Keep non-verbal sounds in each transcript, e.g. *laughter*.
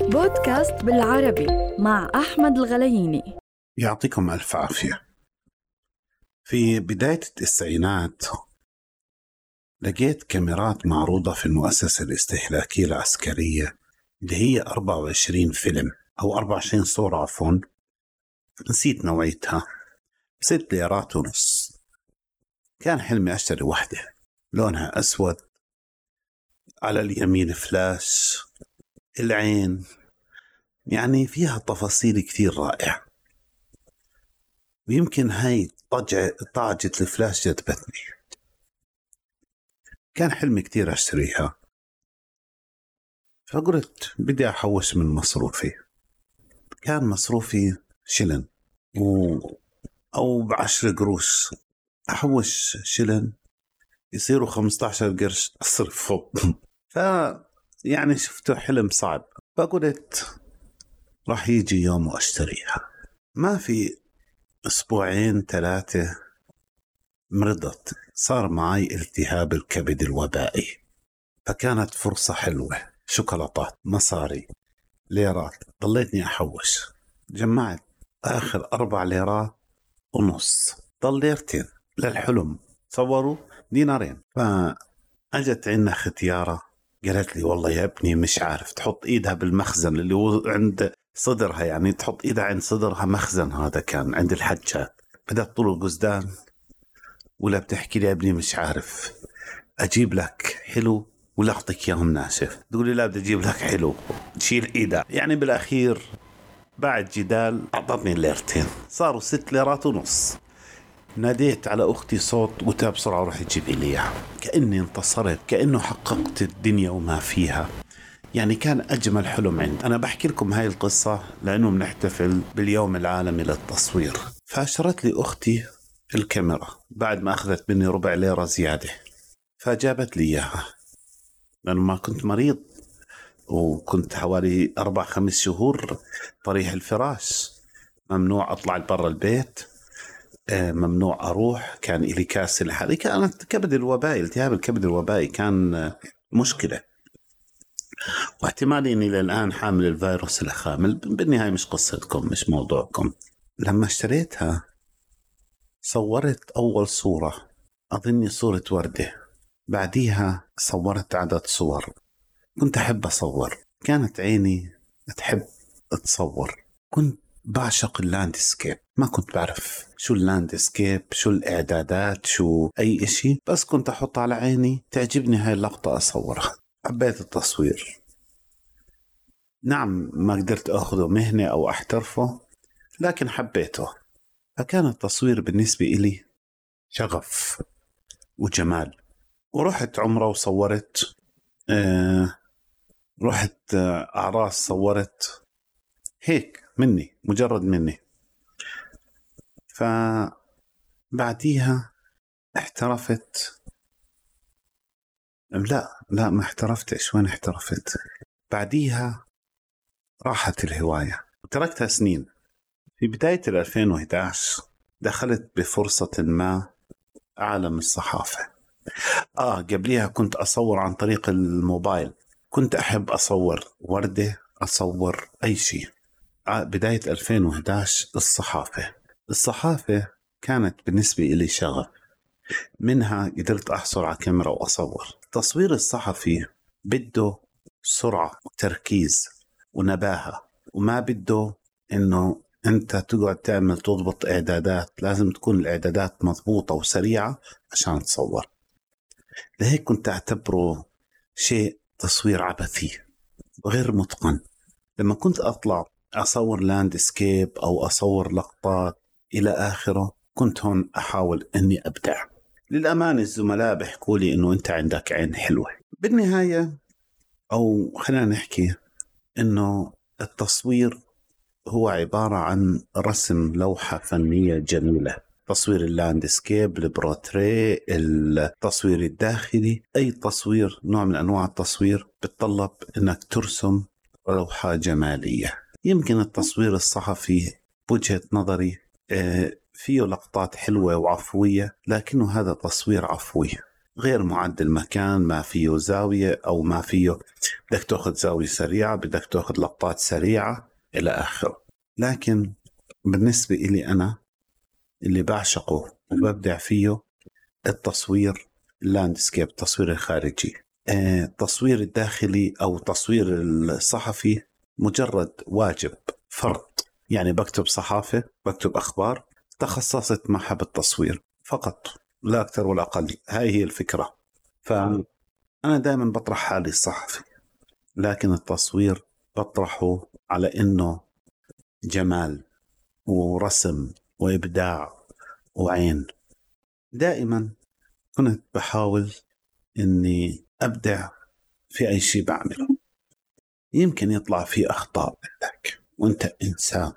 بودكاست بالعربي مع أحمد الغلييني. يعطيكم ألف عافية. في بداية التسعينات لقيت كاميرات معروضة في المؤسسة الاستهلاكية العسكرية اللي هي 24 فيلم أو 24 صورة عفوا. نسيت نوعيتها. ست ليرات ونص. كان حلمي أشتري واحدة لونها أسود على اليمين فلاش العين. يعني فيها تفاصيل كثير رائعة. ويمكن هاي طاجة الفلاش جذبتني كان حلمي كثير أشتريها. فقلت بدي أحوش من مصروفي. كان مصروفي شلن و أو بعشر قروش. أحوش شلن يصيروا 15 قرش أصرفهم. *laughs* ف يعني شفته حلم صعب. فقلت راح يجي يوم وأشتريها. ما في أسبوعين ثلاثة مرضت. صار معي التهاب الكبد الوبائي. فكانت فرصة حلوة. شوكولاتات مصاري ليرات. ضليتني أحوش. جمعت آخر أربع ليرات ونص. ضل ليرتين للحلم. تصوروا دينارين. فأجت عنا ختيارة. قالت لي والله يا ابني مش عارف تحط إيدها بالمخزن اللي هو عند صدرها يعني تحط إيدها عند صدرها مخزن هذا كان عند الحجات بدأت طول القزدان. ولا بتحكي لي يا ابني مش عارف. أجيب لك حلو ولا أعطيك إياهم ناشف؟ تقول لي لا بدي أجيب لك حلو. تشيل إيدها. يعني بالأخير بعد جدال أعطتني الليرتين. صاروا ست ليرات ونص. ناديت على أختي صوت قلت لها بسرعة روحي جيبي لي اياها كأني انتصرت كأنه حققت الدنيا وما فيها. يعني كان أجمل حلم عندي. أنا بحكي لكم هاي القصة لأنه بنحتفل باليوم العالمي للتصوير. فأشرت لي أختي الكاميرا. بعد ما أخذت مني ربع ليرة زيادة. فجابت لي إياها. لأنه ما كنت مريض. وكنت حوالي أربع خمس شهور طريح الفراش. ممنوع أطلع برا البيت. ممنوع أروح. كان لي كاس لحالي. كانت كبد الوبائي التهاب الكبد الوبائي كان آه، مشكلة. واحتمال إني للآن حامل الفيروس الخامل. بالنهاية مش قصتكم مش موضوعكم. لما اشتريتها صورت أول صورة أظني صورة وردة. بعديها صورت عدد صور. كنت أحب أصور. كانت عيني تحب تصور. كنت بعشق ال landscape. ما كنت بعرف شو ال landscape شو الإعدادات شو أي إشي. بس كنت أحط على عيني تعجبني هاي اللقطة أصورها. حبيت التصوير. نعم ما قدرت أخذه مهنة أو أحترفه لكن حبيته. فكان التصوير بالنسبة إلي شغف وجمال. ورحت عمرة وصورت آه رحت آه، أعراس صورت. هيك. مني مجرد مني. فبعديها احترفت. لا لا ما احترفتش. وين احترفت؟ بعديها راحت الهواية. وتركتها سنين. في بداية 2011 دخلت بفرصة ما عالم الصحافة. آه قبليها كنت أصور عن طريق الموبايل. كنت أحب أصور وردة أصور أي شيء. بداية 2011 الصحافة. الصحافة كانت بالنسبة إلي شغف. منها قدرت أحصل على كاميرا وأصور. التصوير الصحفي بده سرعة وتركيز ونباهة وما بده إنه أنت تقعد تعمل تضبط إعدادات. لازم تكون الإعدادات مضبوطة وسريعة عشان تصور. لهيك كنت أعتبره شيء تصوير عبثي غير متقن. لما كنت أطلع أصور لاندسكيب أو أصور لقطات إلى آخره كنت هون أحاول إني أبدع. للامانه الزملاء بيحكوا لي إنه أنت عندك عين حلوة. بالنهاية أو خلينا نحكي إنه التصوير هو عبارة عن رسم لوحة فنية جميلة. تصوير ال landscape ال portrait التصوير الداخلي أي تصوير نوع من أنواع التصوير بتطلب إنك ترسم لوحة جمالية. يمكن التصوير الصحفي بوجهة نظري آه، فيه لقطات حلوة وعفوية لكنه هذا تصوير عفوي. غير معد المكان ما فيه زاوية أو ما فيه بدك تأخذ زاوية سريعة بدك تأخذ لقطات سريعة إلى آخره. لكن بالنسبة إلي أنا اللي بعشقه وببدع فيه التصوير اللاندسكيب التصوير الخارجي. آه، التصوير الداخلي أو تصوير الصحفي مجرد واجب فرض. يعني بكتب صحافة بكتب أخبار تخصصت معها بالتصوير فقط لا أكثر ولا أقل. هاي هي الفكرة. فأنا دائما بطرح حالي الصحفي لكن التصوير بطرحه على إنه جمال ورسم وإبداع وعين. دائما كنت بحاول إني أبدع في أي شيء بعمله. يمكن يطلع في أخطاء عندك وأنت إنسان.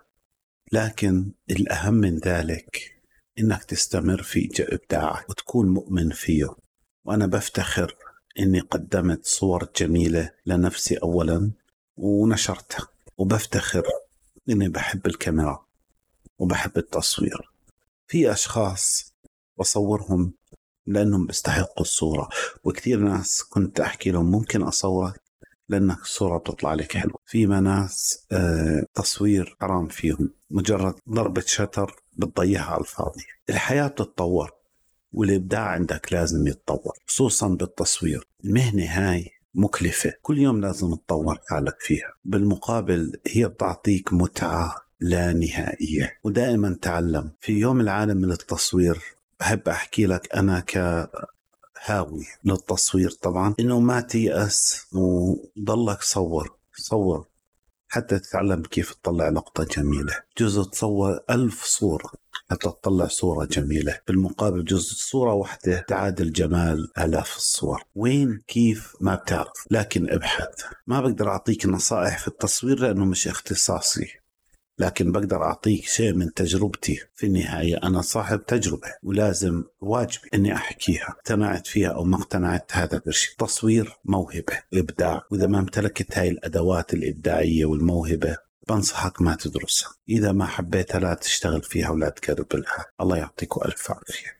لكن الأهم من ذلك إنك تستمر في إبداعك وتكون مؤمن فيه. وأنا بفتخر إني قدمت صور جميلة لنفسي أولا ونشرتها. وبفتخر إني بحب الكاميرا وبحب التصوير. في أشخاص بصورهم لأنهم بيستحقوا الصورة وكثير ناس كنت أحكي لهم ممكن أصورك لأنك الصورة بتطلع لك حلوة. في ناس آه تصوير حرام فيهم. مجرد ضربة شتر بتضيعها على الفاضي. الحياة بتتطور والإبداع عندك لازم يتطور خصوصا بالتصوير. المهنة هاي مكلفة. كل يوم لازم تطور حالك فيها. بالمقابل هي بتعطيك متعة لا نهائية. ودائما تعلم. في يوم العالم للتصوير بحب أحكي لك أنا كهاوي للتصوير طبعا. إنه ما تيأس وضلك صور صور حتى تتعلم كيف تطلع لقطة جميلة. جزء تصور ألف صورة حتى تطلع صورة جميلة. بالمقابل جزء صورة واحدة تعادل جمال آلاف الصور. وين؟ كيف؟ ما بتعرف. لكن ابحث. ما بقدر أعطيك نصائح في التصوير لأنه مش اختصاصي. لكن بقدر أعطيك شيء من تجربتي في النهاية أنا صاحب تجربة ولازم واجبي أني أحكيها. اقتنعت فيها أو ما اقتنعت هذا برشي تصوير موهبة إبداع. وإذا ما امتلكت هاي الأدوات الإبداعية والموهبة بنصحك ما تدرسها. إذا ما حبيتها لا تشتغل فيها ولا تقرب لها. الله يعطيكم ألف عافية.